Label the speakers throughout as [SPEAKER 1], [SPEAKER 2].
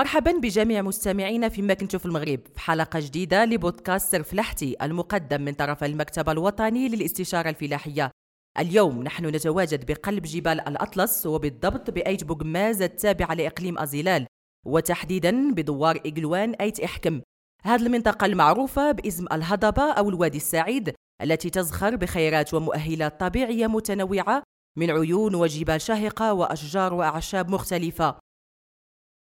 [SPEAKER 1] مرحبا بجميع مستمعينا فيما كنتوا في المغرب. في حلقة جديدة لبودكاست سر فلاحتي المقدم من طرف المكتب الوطني للاستشارة الفلاحية. اليوم نحن نتواجد بقلب جبال الأطلس وبالضبط بأيت بوغماز التابعة لإقليم أزيلال وتحديدا بدوار إقلوان أيت إحكم. هذه المنطقة المعروفة باسم الهضبة أو الوادي السعيد التي تزخر بخيرات ومؤهلات طبيعية متنوعة من عيون وجبال شاهقة وأشجار وأعشاب مختلفة.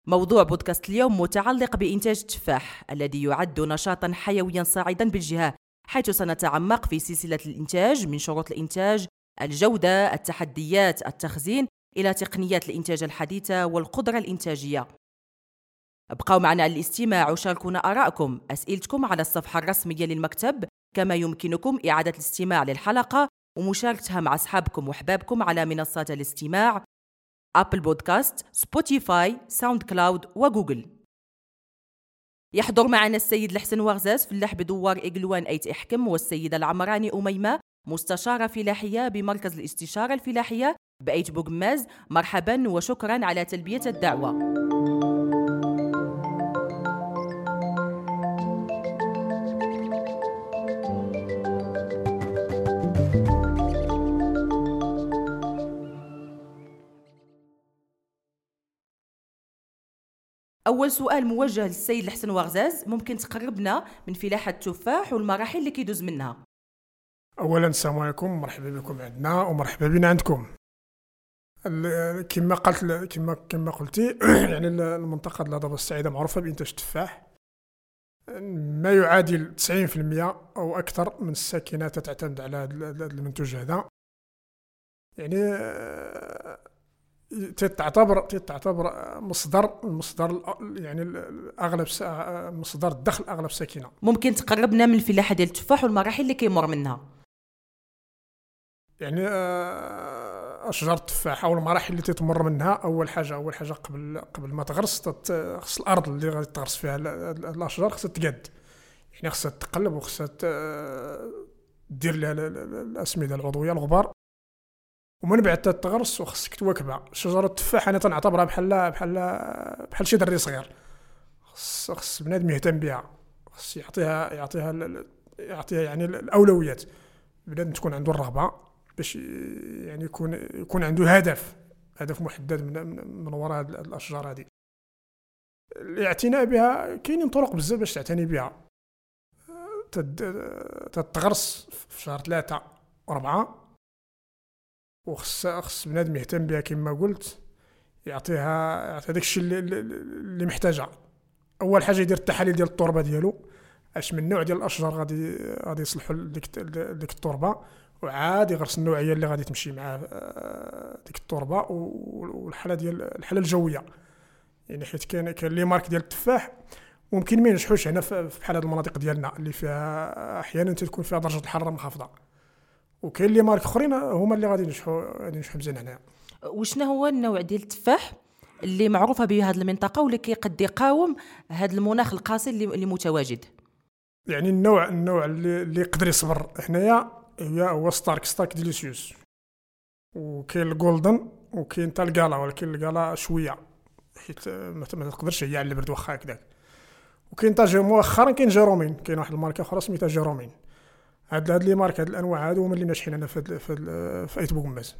[SPEAKER 1] موضوع بودكاست اليوم متعلق بإنتاج التفاح الذي يعد نشاطا حيويا صاعدا بالجهة حيث سنتعمق في سلسلة الإنتاج من شروط الإنتاج الجودة التحديات التخزين إلى تقنيات الإنتاج الحديثة والقدرة الإنتاجية. أبقوا معنا الاستماع وشاركونا آراءكم أسئلتكم على الصفحة الرسمية للمكتب كما يمكنكم إعادة الاستماع للحلقة ومشاركتها مع أصحابكم وأحبابكم على منصات الاستماع. Apple Podcast، Spotify، SoundCloud و Google يحضر معنا السيد الحسن وغزاز فلاح بدوار إقلوان أيت إحكم والسيدة العمراني أميمة مستشارة فلاحية بمركز الاستشارة الفلاحية بأيت بوغماز مرحبا وشكرا على تلبية الدعوة. أول سؤال موجه للسيد الحسن وغزاز ممكن تقربنا من فلاحة التفاح والمراحل اللي كيدوز منها.
[SPEAKER 2] اولا السلام عليكم مرحبا بكم عندنا ومرحبا بنا عندكم. كما قلت كما كما قلتي يعني ال- المنطقة ديال الهضبه السعيده معروفة بإنتاج التفاح ما يعادل 90% أو أكثر من الساكنات تعتمد على هذا المنتوج هذا. يعني آه، تعتبر تعتبر مصدر مصدر الأ- يعني أغلب مصدر الدخل أغلب ساكنة.
[SPEAKER 1] ممكن تقربنا من الفلاحة ديال التفاح والمراحل اللي كيمر منها.
[SPEAKER 2] يعني آه، أشجار التفاح أو المراحل اللي تتمر منها أول حاجة أول حاجة قبل قبل ما تغرس خص الأرض اللي غادي تغرس فيها ال- ال- الأشجار خصها تقاد يعني خصها تقلب وخصها دير لها ال- ال- الأسمدة العضوية الغبار. ومن بعد تتغرس وخصك تواكبها شجرة التفاح أنا تنعتبرها بحال بحال بحال شي دري صغير. خص خص بنادم يهتم بها. خص يعطيها يعطيها يعطيها يعني الأولويات. بنادم تكون عنده الرغبه باش يعني يكون يكون عنده هدف. هدف محدد من من, وراء الأشجار هذه الاعتناء بها كاينين طرق بزاف باش تعتني بها. تد- تتغرس في شهر ثلاثة أربعة. وخص خص بنادم يهتم بها كما قلت يعطيها يعطيها داك الشيء اللي, اللي- محتاجها. أول حاجة يدير التحاليل ديال التربة ديالو أش من نوع ديال الأشجار غادي غادي يصلحوا لديك ديك التربة وعاد يغرس النوعية اللي غادي تمشي مع آه، ديك التربة والحالة ديال الحالة الجوية. يعني حيت كاين كاين لي مارك ديال التفاح ممكن ما ينجحوش هنا في بحال هاد المناطق ديالنا اللي فيها أحيانا تكون فيها درجة الحرارة منخفضة. وكاين les marques اخرين هما اللي غادي ينجحوا غادي ينجحوا مزيان هنا
[SPEAKER 1] وشنا هو النوع ديال التفاح اللي معروفة به هذه المنطقة واللي كيقد يقاوم هذا المناخ القاسي اللي, اللي متواجد؟
[SPEAKER 2] يعني النوع النوع اللي, اللي يقدر يصبر هنايا هي هو Stark. Stark Delicious. وكاين ال Golden وكاين حتى ال Gala ولكن ال Gala شوية حيت ما تقدرش هي على البرد واخا هكذاك. وكاين تا جا- مؤخرا كاين Jeromine. كاين واحد الماركة أخرى سميتها Jeromine. هاد هاد les marques هاد الأنواع هادو هما اللي ناجحين هنا في في ايت بوغماز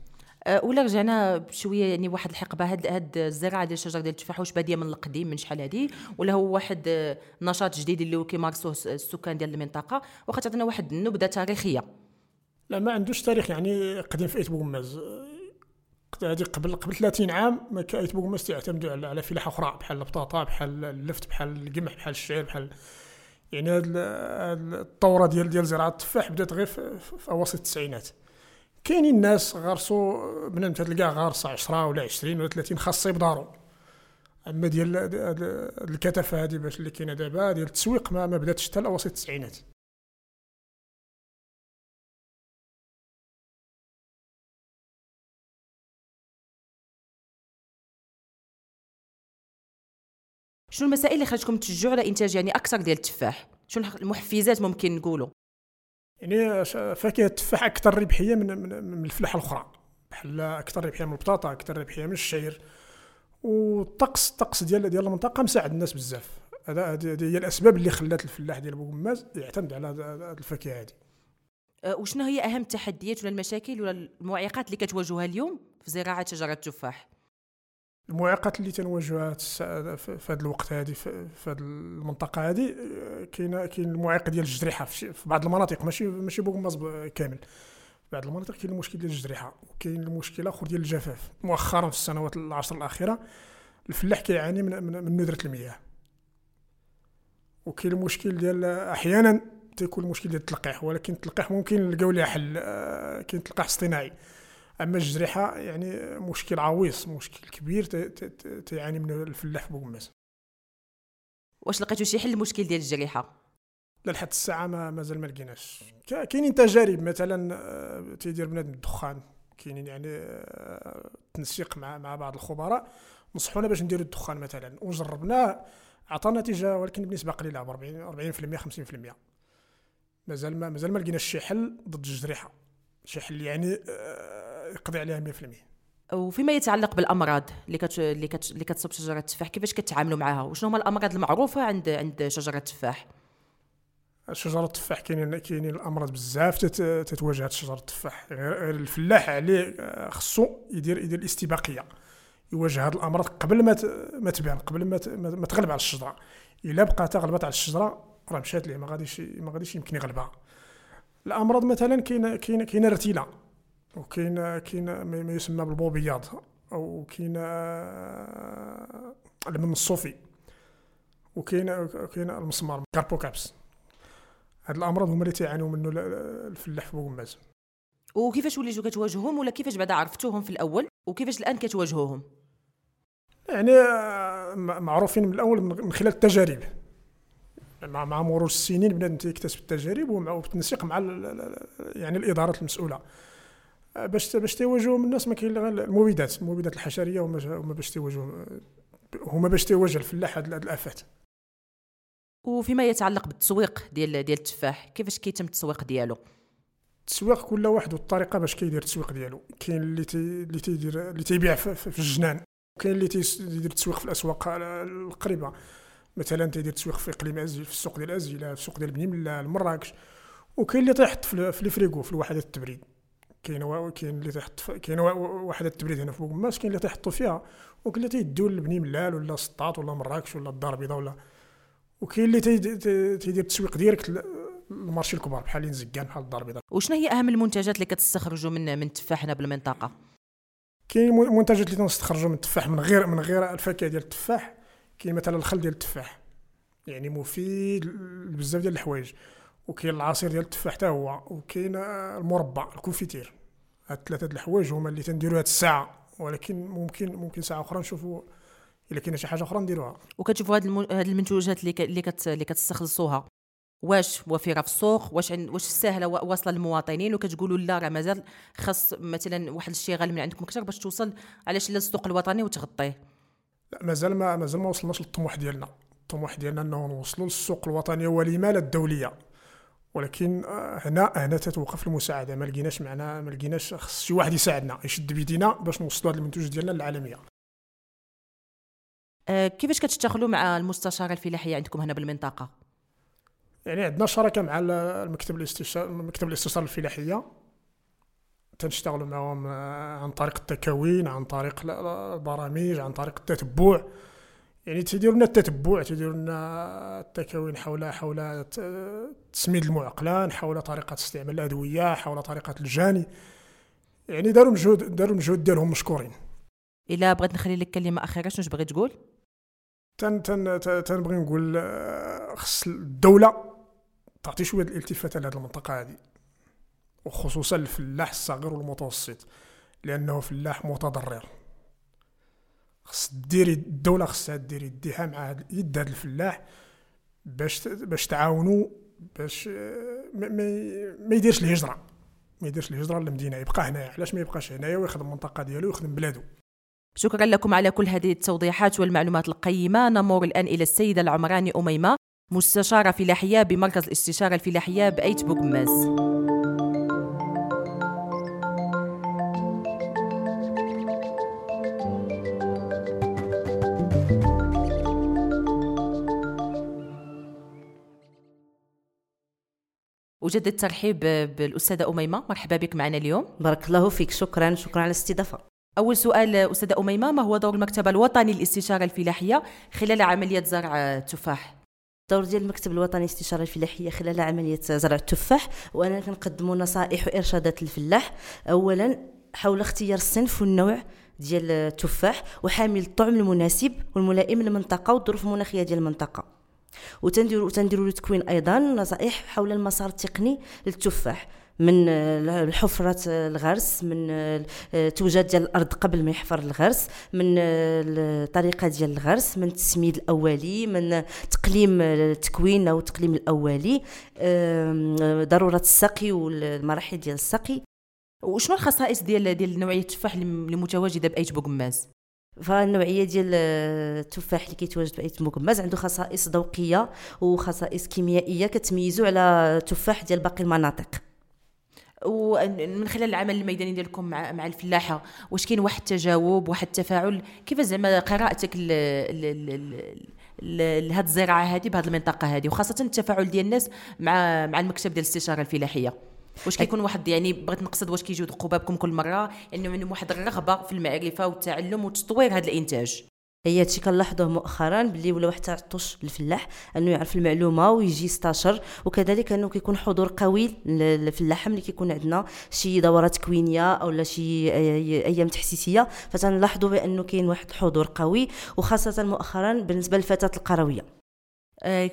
[SPEAKER 1] أه، ولا رجعنا بشوية يعني واحد الحقبة هاد هاد الزراعه ديال الشجر ديال التفاح واش بادية من القديم من شحال هادي ولا هو واحد أه، نشاط جديد اللي كيمارسوه الس- السكان ديال المنطقة واخا تعطينا واحد النبذة تاريخية.
[SPEAKER 2] لا ما عندوش تاريخ يعني قديم في ايت بوغماز هذه قبل قبل 30 عام ما كان ايت بوغماز تعتمدوا على على فلاحة أخرى بحال البطاطا بحال اللفت بحال القمح بحال الشعير بحال يعني هاد ال- هاد الثوره ديال ديال زراعة التفاح بدات غير في, اواسط التسعينات. كاينين ناس غرسوا بنادم تلقاه غارس 10 ولا 20 ولا 30 خاصه بدارو أما ديال الكثافه هذه باش اللي كاينة دابا ديال التسويق ما, ما بداتش حتى اواسط التسعينات.
[SPEAKER 1] شنو المسائل اللي خرجتكم تشجعوا على إنتاج يعني أكثر ديال التفاح؟ شنو المحفزات ممكن نقولوا؟
[SPEAKER 2] يعني فاكهة التفاح أكثر ربحية من من, من الفلاحة الأخرى. بحال أكثر ربحية من البطاطا أكثر ربحية من الشعير. والطقس الطقس ديال ديال المنطقة مساعد الناس بزاف. هذا هذه هي الأسباب اللي خلات الفلاح ديال بوغماز يعتمد على هذه الفاكهة هذه.
[SPEAKER 1] أه، وشنو هي أهم التحديات ولا المشاكل ولا المعيقات اللي كتواجهها اليوم في زراعة شجرة التفاح؟
[SPEAKER 2] المعيقات اللي تنواجهها في هذا الوقت هذه في هذه المنطقة هذه كاين كاين المعيق ديال الجريحة في بعض المناطق ماشي ماشي بوغماز كامل. في بعض المناطق كاين المشكل ديال الجريحة وكاين المشكل آخر ديال الجفاف. مؤخرا في السنوات العشر الأخيرة الفلاح كيعاني من, من, من ندره المياه. وكاين المشكل ديال أحيانا تيكون المشكل ديال التلقيح ولكن التلقيح ممكن نلقاو ليه حل آه، كاين تلقيح اصطناعي. أما الجريحة يعني مشكل عويص مشكل كبير تيعاني منه الفلاح في بوغماس
[SPEAKER 1] واش لقيتو شي حل للمشكل ديال الجريحة؟
[SPEAKER 2] لا لحد الساعة ما مازال ما لقيناش. كاينين تجارب مثلا آه، تيدير بنادم الدخان كاينين يعني آه، تنسيق مع مع بعض الخبراء نصحونا باش نديروا الدخان مثلا. وجربناه عطى نتيجة ولكن بنسبة قليلة 40 40% 50% مازال ما مازال ما لقيناش شي حل ضد الجريحة. شي حل يعني آه، يقضي عليها 100%
[SPEAKER 1] وفيما يتعلق بالأمراض اللي كت اللي كت اللي كتصيب شجرة التفاح كيفاش كتعاملوا معها وشنو هما الأمراض المعروفة عند عند شجرة التفاح
[SPEAKER 2] شجرة التفاح كاينين كاينين الأمراض بزاف تتواجه شجرة التفاح. الفلاح عليه آه، خصو يدير يدير الاستباقية. يواجه هذه الأمراض قبل ما ما تبان قبل ما ما تغلب على الشجرة. إلا بقى تغلبت على الشجرة راه مشات ليه ما غاديش ما غاديش يمكن يغلبها. الأمراض مثلا كاين كاين كاين ارتيلا وكاين كاين ما يسمى بالبوبياض أو كاين آه، المن الصوفي وكاين كاين المسمار carpocapse هاد الأمراض هما اللي تيعانيو منه الفلاح في بوغماز
[SPEAKER 1] وكيفاش وليتو كتواجهوهم ولا كيفاش بعدا عرفتوهم في الأول وكيفاش الآن كتواجهوهم؟
[SPEAKER 2] يعني آه، معروفين من الأول من خلال التجارب. مع مع مرور السنين بنادم تيكتسب التجارب وبالتنسيق مع يعني الإدارات المسؤولة. باش باش تيواجهوا الناس ما كاين غير المبيدات المبيدات الحشرية هما باش تيواجهوا هما باش تيواجه الفلاح هاد الآفات.
[SPEAKER 1] وفيما يتعلق بالتسويق ديال ديال التفاح كيفاش كيتم التسويق ديالو؟
[SPEAKER 2] التسويق كل واحد والطريقة باش كيدير التسويق ديالو. كاين اللي تي اللي تيدير اللي تيبيع في, في الجنان كاين اللي تيدير التسويق في الأسواق القريبة. مثلا تيدير تسويق في إقليم ازيلال في السوق ديال ازيلال في السوق ديال بني ملال مراكش وكاين اللي تيحط في, في الفريغو في الوحدات التبريد. كاين كاين اللي تيحط كاين وحدات التبريد هنا في بوغماز كاين اللي تيحطوا فيها وكاين اللي تيديو لبني ملال ولا سطاط ولا مراكش ولا الدار البيضاء ولا وكاين اللي تيدير التسويق direct ال marché الكبار بحال إنزكان بحال الدار البيضاء.
[SPEAKER 1] وشنو هي أهم المنتجات اللي كتستخرجوا من من التفاح هنا بالمنطقة؟
[SPEAKER 2] كاين منتجات اللي تنستخرجوا من التفاح من غير من غير الفاكهة ديال التفاح كاين مثلا الخل ديال التفاح يعني مفيد بزاف ديال الحوايج. وكاين العصير ديال التفاح حتى هو وكاين المربى ال confiture. هاد ثلاثة الحوايج هما اللي تنديروا هاد الساعة. ولكن ممكن ممكن ساعة أخرى نشوفوا إلا كاينة شي حاجة أخرى نديروها.
[SPEAKER 1] وكتشوفوا هاد, هاد المنتوجات اللي ك... اللي, كت... اللي كتستخلصوها. واش وفيره في السوق؟ واش عن... واش سهله واصلة للمواطنين؟ وكتقولوا لا راه مازال خاص مثلا واحد الشغل من عندكم أكثر باش توصل علاش للسوق الوطني وتغطيه.
[SPEAKER 2] لا مازال ما مازال ما وصلناش للطموح ديالنا. الطموح ديالنا إنه نوصلوا للسوق الوطنيه ولما لا الدولية. ولكن آه، هنا هنا تتوقف المساعدة. ما لقيناش معنا ما لقيناش خص شي واحد يساعدنا يشد بيدينا باش نوصلوا هذا المنتوج ديالنا للعالمية.
[SPEAKER 1] أه كيفاش كتشتغلوا مع المستشاره الفلاحيه عندكم هنا بالمنطقة؟
[SPEAKER 2] يعني عندنا شراكة مع المكتب الاستشار مكتب الاستشاره الفلاحية. تنشتغلوا معهم آه، عن طريق التكوين عن طريق البرامج عن طريق التتبع. يعني تيديروا لنا التتبع تيديروا لنا التكوين حول حول تسميد المعقلان حول طريقة استعمال الأدوية حول طريقة الجاني. يعني داروا مجهود داروا المجهود ديالهم مشكورين.
[SPEAKER 1] إلا بغيت نخلي لك كلمة أخيرة شنو بغيت تقول؟
[SPEAKER 2] تن تن تنبغي نقول آه، خص الدولة تعطي شوية الالتفات لهذه المنطقة هذه وخصوصا الفلاح الصغير والمتوسط لأنه فلاح متضرر. خص ديري الدولة خصها دير يديها مع يد هذا الفلاح باش باش تعاونوا باش ما, ما يديرش الهجرة. ما يديرش الهجرة للمدينة. يبقى هنايا. علاش ما يبقاش هنايا ويخدم المنطقة ديالو ويخدم بلادو
[SPEAKER 1] شكرا لكم على كل هذه التوضيحات والمعلومات القيمة. نمر الآن إلى السيدة العمراني أميمة مستشارة فلاحية بمركز الاستشارة الفلاحية بايت بوغماز وجد الترحيب بالأستاذة أميمة. مرحبا بك معنا اليوم.
[SPEAKER 3] بارك الله فيك. شكرا. شكرا على الاستضافة.
[SPEAKER 1] أول سؤال أستاذة أميمة ما هو دور المكتب الوطني للاستشارة الفلاحية خلال عملية زرع التفاح
[SPEAKER 3] الدور ديال المكتب الوطني للاستشارة الفلاحية خلال عملية زرع التفاح وأنا كنقدموا نصائح وإرشادات للفلاح. اولا حول اختيار الصنف والنوع ديال التفاح وحامل الطعم المناسب والملائم للمنطقه والظروف المناخية ديال المنطقة. وتنديروا تنديروا تكوين أيضا نصائح حول المسار التقني للتفاح من حفرة الغرس من توجد ديال الأرض قبل ما يحفر الغرس من الطريقة ديال الغرس من التسميد الأولي من تقليم التكوين أو التقليم الأولي ضرورة السقي والمراحل ديال السقي.
[SPEAKER 1] وشنو الخصائص ديال ديال نوعية التفاح اللي متواجده بآيت بوغماز
[SPEAKER 3] فالنوعيه ديال التفاح اللي كيتواجد في ايت بوغماز عنده خصائص ذوقية وخصائص كيميائية كتميزو على التفاح ديال باقي المناطق.
[SPEAKER 1] ومن خلال العمل الميداني ديالكم مع الفلاحة واش كاين واحد التجاوب واحد التفاعل؟ كيف زعما قراءتك لهاد الزراعة هذه بهذه المنطقة هذه وخاصة التفاعل ديال الناس مع مع المكتب ديال الاستشارة الفلاحية؟ واش كيكون واحد يعني بغيت نقصد واش كيجيو يدقوا بابكم كل مرة يعني عندهم واحد الرغبة في المعرفة والتعلم وتطوير هذا الإنتاج.
[SPEAKER 3] هي هادشي كنلاحظوه مؤخرا باللي ولا واحد تعطش للفلاح أنه يعرف المعلومة ويجي يستاشر وكذلك أنه كيكون حضور قوي للفلاحه ملي كيكون عندنا شي دورات تكوينيه أو شي أيام تحسيسية. فتنلاحظوا بأنه كاين واحد حضور قوي وخاصة مؤخرا بالنسبة للفتاة
[SPEAKER 1] القروية.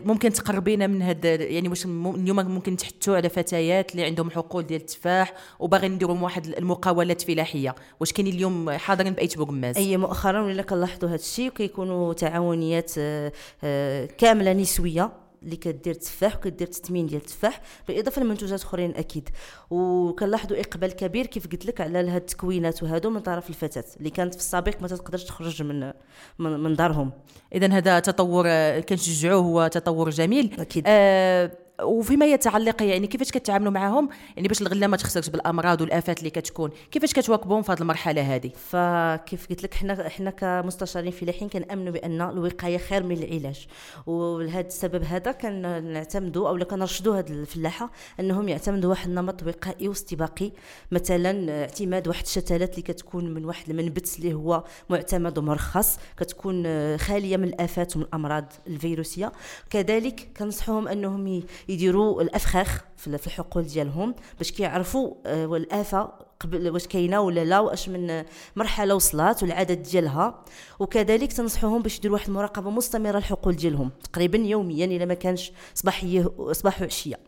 [SPEAKER 1] ممكن تقربينا من هاد يعني واش اليوم ممكن تحثوا على فتيات اللي عندهم حقول ديال التفاح وباغيين نديروا واحد المقاولات فلاحية. واش كاين اليوم حاضرين بايت بوغماز
[SPEAKER 3] أي مؤخرا ولا كنلاحظوا هذا الشيء وكيكونوا تعاونيات آه، آه، كاملة نسوية. اللي كدير التفاح وكدير تثمين ديال التفاح بالإضافة لمنتوجات أخرين أكيد. وكنلاحظوا إقبال كبير كيف قلت لك على هاد التكوينات وهادو من طرف الفتاة اللي كانت في السابق ما تقدرش تخرج من من, من دارهم.
[SPEAKER 1] اذا هذا تطور كنشجعوه هو تطور جميل.
[SPEAKER 3] أكيد.
[SPEAKER 1] آه وفيما يتعلق يعني كيفاش كتعاملوا معاهم؟ يعني باش الغله ما تخسرش بالأمراض والآفات اللي كتكون. كيفاش كتواكبوهم في هذه المرحلة هذه؟
[SPEAKER 3] فكيف قلت لك حنا حنا كمستشارين فلاحين كنأمنوا بأن الوقاية خير من العلاج. ولهذا السبب هذا كنعتمدوا أو كنرشدوا هاد الفلاحة أنهم يعتمدوا واحد النمط وقائي واستباقي. مثلا اعتماد واحد الشتلات اللي كتكون من واحد المنبت اللي هو معتمد ومرخص كتكون خالية من الآفات ومن الامراض الفيروسية. كذلك كنصحهم أنهم يديروا الأفخاخ في الحقول ديالهم باش كيعرفوا آه، الافه قبل واش كاينة ولا لا واش من مرحلة وصلات والعدد ديالها. وكذلك تنصحوهم باش يديروا واحد المراقبة مستمرة الحقول ديالهم تقريبا يوميا إلا ما كانش صباحية صباح وعشية.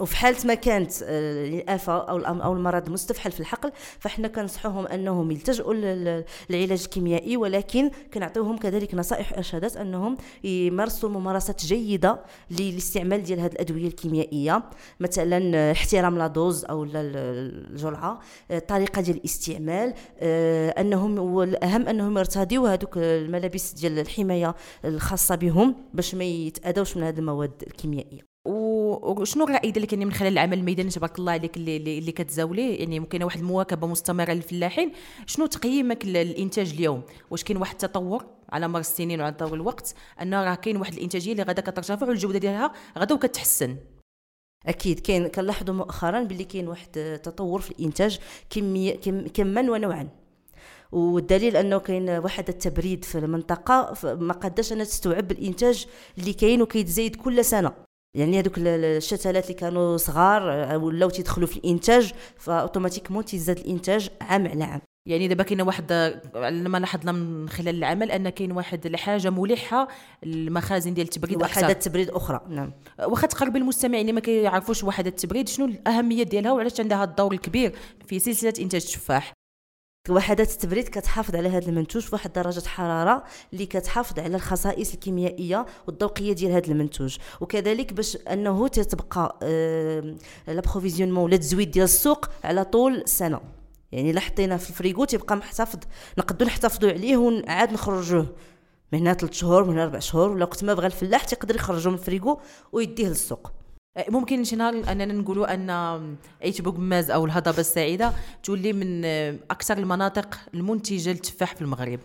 [SPEAKER 3] وفي حالة ما كانت آه، الافه أو أو المرض مستفحل في الحقل فإحنا كنصحوهم أنهم يلتجؤوا للعلاج الكيميائي ولكن كنعطيوهم كذلك نصائح وارشادات أنهم يمارسوا ممارسات جيدة للاستعمال ديال هذه الأدوية الكيميائية. مثلا احترام لا دوز أو الجرعة الطريقة ديال الاستعمال آه، أنهم والأهم أنهم يرتديوا هذوك الملابس ديال الحماية الخاصة بهم باش ما يتأذوش من هذه المواد الكيميائية.
[SPEAKER 1] وشنو الرأي ديالك يعني من خلال العمل الميداني تبارك الله عليك اللي اللي كتزاوليه؟ يعني ممكن واحد المواكبة مستمرة للفلاحين. شنو تقييمك للإنتاج اليوم؟ واش كاين واحد التطور على مر السنين وعلى طول الوقت؟ أن راه كاين واحد الإنتاجية اللي غادا كترتفع والجودة ديالها غادا وكتحسن.
[SPEAKER 3] أكيد. كاين كنلاحظوا مؤخرا باللي كاين واحد التطور في الإنتاج كميه كم كما ونوعا. والدليل أنه كاين واحد التبريد في المنطقة ما قداش انها تستوعب الإنتاج اللي كاين وكيتزايد كل سنة. يعني هذوك الشتلات اللي كانوا صغار آه، ولاو تيدخلوا في الإنتاج فأوتوماتيكمون تيزاد الإنتاج عام على عام.
[SPEAKER 1] يعني دابا كاينة واحد لما لاحظنا من خلال العمل أن كاين واحد الحاجة ملحة المخازن ديال التبريد
[SPEAKER 3] وحدات التبريد أخرى نعم.
[SPEAKER 1] واخا تقرب المستمعين اللي ما كيعرفوش وحدات التبريد شنو الأهمية ديالها وعلاش عندها الدور الكبير في سلسلة إنتاج التفاح؟
[SPEAKER 3] وحدات التبريد كتحافظ على هذا المنتوج في درجة حرارة اللي كتحافظ على الخصائص الكيميائية والذوقية ديال هذا المنتوج. وكذلك باش أنه تتبقى آه l'approvisionnement ولا التزويد ديال السوق على طول السنة يعني إلا حطيناه في الفريغو تيبقى محتفظ نقدروا نحتفظوا عليه ونعاد نخرجوه من هنا 3 شهور من هنا 4 شهور ولا وقت ما بغى الفلاح تيقدر يخرجه من الفريغو ويديه للسوق.
[SPEAKER 1] ممكن شي نهار أننا نقولوا أن ايت بوغماز أو الهضبة السعيدة تولي من أكثر المناطق المنتجة للتفاح في المغرب.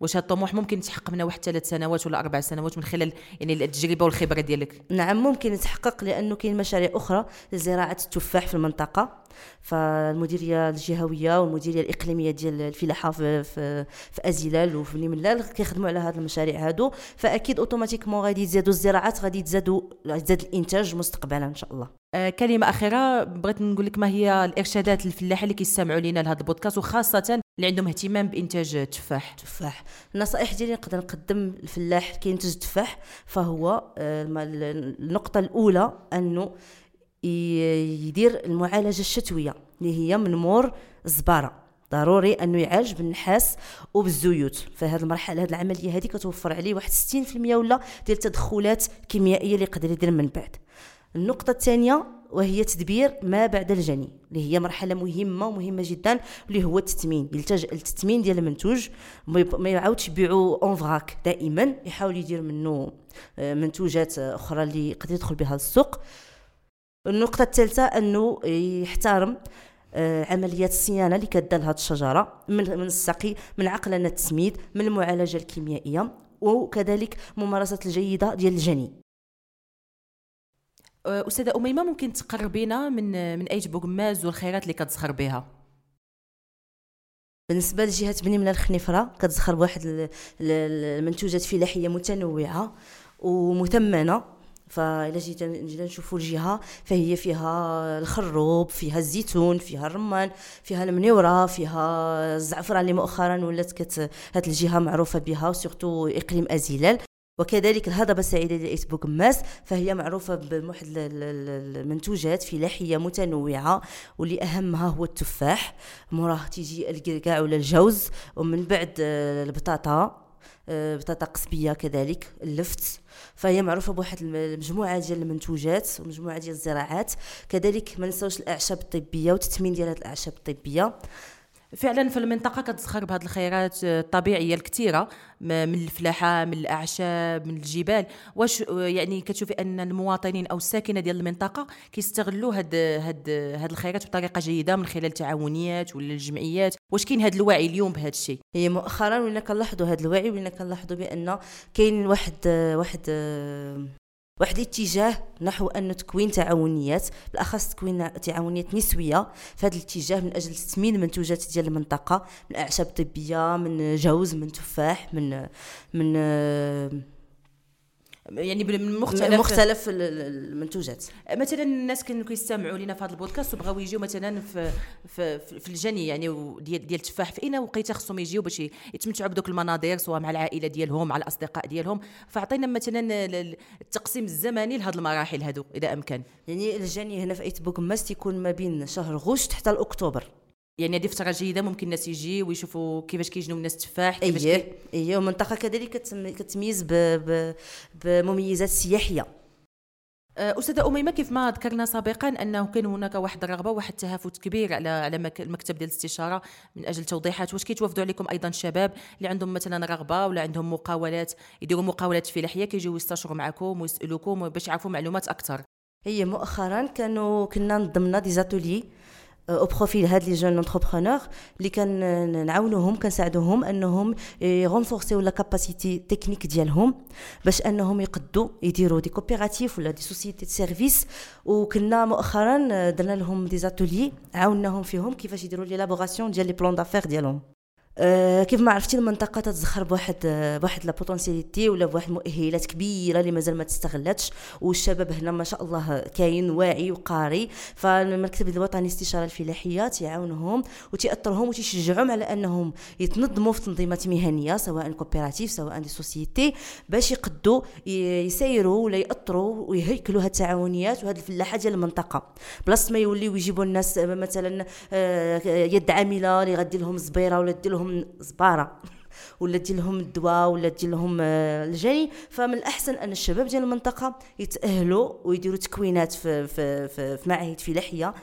[SPEAKER 1] واش هذا الطموح ممكن يتحقق منه واحد ثلاث سنوات ولا أربع سنوات من خلال يعني التجربة والخبرة ديالك؟
[SPEAKER 3] نعم ممكن يتحقق لأنه كاين مشاريع أخرى لزراعة التفاح في المنطقة. فالمديرية الجهوية والمديرية الإقليمية ديال الفلاحة في في, في أزيلال وفي نيملال كيخدموا على هذه المشاريع هادو. فأكيد أوتوماتيكمون غادي يزادوا الزراعات غادي تزادوا يزاد الإنتاج مستقبلا إن شاء الله.
[SPEAKER 1] آه كلمة أخيرة بغيت نقول لك ما هي الإرشادات للفلاحة اللي كيستمعوا لنا لهذا البودكاست وخاصة اللي عندهم اهتمام بإنتاج التفاح
[SPEAKER 3] تفاح. النصائح ديالي نقدر نقدم الفلاح كينتج التفاح فهو آه، النقطة الأولى أنه يدير المعالجة الشتوية اللي هي من مور الزباره ضروري أنه يعالج بالنحاس وبالزيوت. فهاد المرحلة هاد العملية هذه كتوفر عليه واحد 60% ولا ديال التدخلات الكيميائيه اللي يقدر يدير من بعد. النقطة الثانية وهي تدبير ما بعد الجني اللي هي مرحلة مهمة ومهمة جدا اللي هو التثمين. يلتجئ للتثمين ديال المنتوج ما يعاودش يبيعو en vrac دائما يحاول يدير منه آه، منتوجات أخرى اللي يقدر يدخل بها السوق النقطة الثالثة أنه يحترم آه، عمليات الصيانة اللي كدار هذه الشجرة من من السقي من عقلنه التسميد من المعالجة الكيميائية وكذلك ممارسة الجيدة ديال الجني
[SPEAKER 1] آه، أستاذة أميمة ممكن تقربينا من من آيت بوغماز والخيرات اللي كتزخر بها؟
[SPEAKER 3] بالنسبة لجهة بني من الخنيفره كتزخر بواحد المنتوجات فلاحية متنوعة ومثمنة. فإلا جينا جينا نشوفوا الجهة فهي فيها الخروب فيها الزيتون فيها الرمان فيها المنيورة فيها الزعفران اللي مؤخرا ولات كت هاد الجهة معروفة بها وسورتو إقليم أزيلال وكذلك الهضبة السعيدة لإيت بوكماس فهي معروفة بواحد المنتوجات فلاحية متنوعة واللي أهمها هو التفاح. موراه تيجي الكركاع ولا الجوز ومن بعد البطاطا. آه، بطاطا قصبية كذلك اللفت. فهي معروفة بواحد المجموعه ديال المنتوجات ومجموعة ديال الزراعات. كذلك ما نساوش الأعشاب الطبية والتثمين ديال هذه الأعشاب الطبية.
[SPEAKER 1] فعلا في المنطقة كتزخر بهذه الخيرات الطبيعية الكثيرة من الفلاحة من الأعشاب من الجبال. واش يعني كتشوفي أن المواطنين أو الساكنة ديال المنطقة كيستغلوا هاد هاد هاد الخيرات بطريقة جيدة من خلال التعاونيات ولا الجمعيات؟ واش كاين هاد الوعي اليوم بهذا الشيء؟
[SPEAKER 3] هي مؤخرا ولينا كنلاحظوا هاد الوعي ولينا كنلاحظوا بأن كاين واحد واحد واحد الاتجاه نحو أن تكوين تعاونيات بالأخص تكوين تعاونيات نسوية. في هذا الاتجاه من أجل تثمين المنتوجات ديال المنطقة من أعشاب طبية من جوز من تفاح من من
[SPEAKER 1] يعني من مختلف
[SPEAKER 3] مختلف المنتوجات.
[SPEAKER 1] مثلا الناس كانوا كيستمعوا لنا في هذا البودكاست وبغاو يجيو مثلا في في, في الجني يعني ديال ديال التفاح في أينا وقيتة خصهم يجيو باش يتمتعوا بدوك المناظر سواء مع العائلة ديالهم مع الأصدقاء ديالهم. فأعطينا مثلا التقسيم الزمني لهذه المراحل هذو إذا أمكن.
[SPEAKER 3] يعني الجني هنا في ايت بوكماس يكون ما بين شهر غشت حتى لاكتوبر
[SPEAKER 1] يعني هذه فتره جيده ممكن الناس يجي ويشوفوا كيفاش كيجنوا الناس التفاح كيفاش
[SPEAKER 3] اييه كي... اييه ومنطقه كذلك كتميز ب... ب... بمميزات سياحية.
[SPEAKER 1] أه، أستاذة أميمة كيف ما ذكرنا سابقا أنه كان هناك واحد الرغبة وواحد التهافت كبير على على المكتب ديال الاستشارة من أجل توضيحات واش كيتوافدوا عليكم أيضا شباب اللي عندهم مثلا رغبة ولا عندهم مقاولات يديروا مقاولات فلاحية كيجيو يستشروا معكم ويسألوكم باش يعرفوا معلومات أكثر؟
[SPEAKER 3] هي مؤخرا كانوا كنا نظمنا des ateliers au profit هاد les jeunes entrepreneurs اللي كان نعاونوهم كنساعدوهم أنهم يرونفورسيو la capacité technique ديالهم باش أنهم يقدوا يديروا des coopératives ولا des sociétés de service. وكنا مؤخرا درنا لهم des ateliers عاوناهم فيهم كيفاش يديروا l'élaboration ديال les plans d'affaires ديالهم. كيف ما عرفتي المنطقة تتزخر بواحد بواحد لا ولا بواحد المؤهلات كبيرة اللي مازال ما تستغلتش والشباب هنا ما شاء الله كاين واعي وقاري. فالمكتب الوطني للاستشاره الفلاحية تيعاونهم وتيأطرهم وتيشجعهم على أنهم يتنظموا في تنظيمات مهنية سواء coopératives سواء des sociétés باش يقدوا يسيروا ولا يأطروا ويهيكلوا هاد التعاونيات وهاد الفلاحة ديال المنطقة. بلاصه ما يوليو يجيبوا الناس مثلا آه، يد عاملة اللي غدير لهم الزبيرة ولا دير لهم لهم زبارة ولا دير لهم الدواء ولا دير لهم آه، الجني. فمن الأحسن أن الشباب ديال المنطقة يتأهلوا ويديروا تكوينات في في في, في معاهد فلاحيه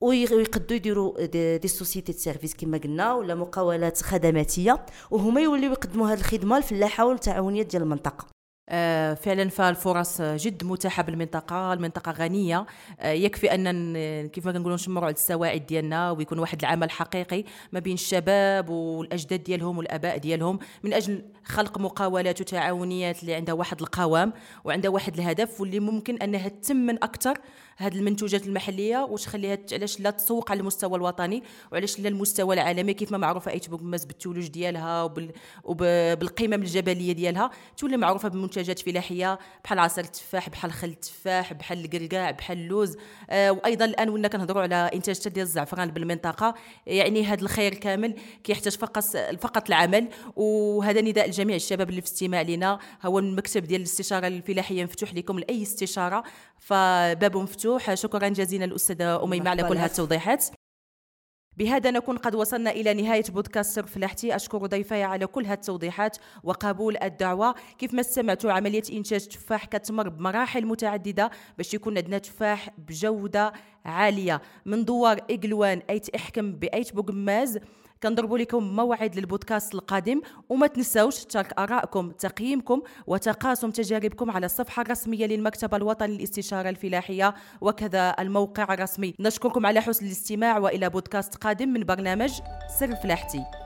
[SPEAKER 3] ويقدروا يديروا des, des sociétés services كما قلنا ولا مقاولات خدماتية. وهما يوليو يقدموا هذه الخدمة الفلاحه والتعاونيات ديال
[SPEAKER 1] المنطقة. فعلا فالفرص جد متاحة بالمنطقة المنطقة غنية. آه، يكفي أن كيف ما كنقولوا نشمروا على السواعد ديالنا ويكون واحد العمل حقيقي ما بين الشباب والأجداد ديالهم والآباء ديالهم. من أجل خلق مقاولات وتعاونيات اللي عندها واحد القوام وعندها واحد الهدف واللي ممكن أنها تثمن أكثر هذه المنتوجات المحلية وتخليها علاش لا تسوق على المستوى الوطني وعلاش لا المستوى العالمي؟ كيف ما معروفة ايت بوكماس بالثلوج ديالها وبال وبالقيمه الجبلية ديالها تولي معروفة بمنتجات فلاحية بحال عصير التفاح بحال خل التفاح بحال القرقاع بحال اللوز. آه وأيضا الآن ولينا كنهضروا على إنتاج ديال الزعفران بالمنطقة يعني هذا الخير كامل كيحتاج فقط فقط العمل وهذا نداء لجميع الشباب اللي في استماع لنا هو المكتب ديال الاستشارة الفلاحية مفتوح لكم لأي استشارة فباب مفتوح شكرا جزيلا الأستاذة أميمة على كل هذه التوضيحات بهذا نكون قد وصلنا إلى نهاية بودكاست سر فلاحتي أشكر ضيفي على كل هذه التوضيحات وقبول الدعوة. كيف ما سمعتوا عملية إنتاج تفاح كتمر بمراحل متعددة باش يكون عندنا تفاح بجودة عالية. من دوار إقلوان أيت إحكم بأيت بوغماز كنضربوا لكم موعد للبودكاست القادم وما تنسوش ترك آرائكم تقييمكم وتقاسم تجاربكم على الصفحة الرسمية للمكتب الوطني للاستشارة الفلاحية. وكذا الموقع الرسمي. نشكركم على حسن الاستماع وإلى بودكاست قادم من برنامج سر فلاحتي.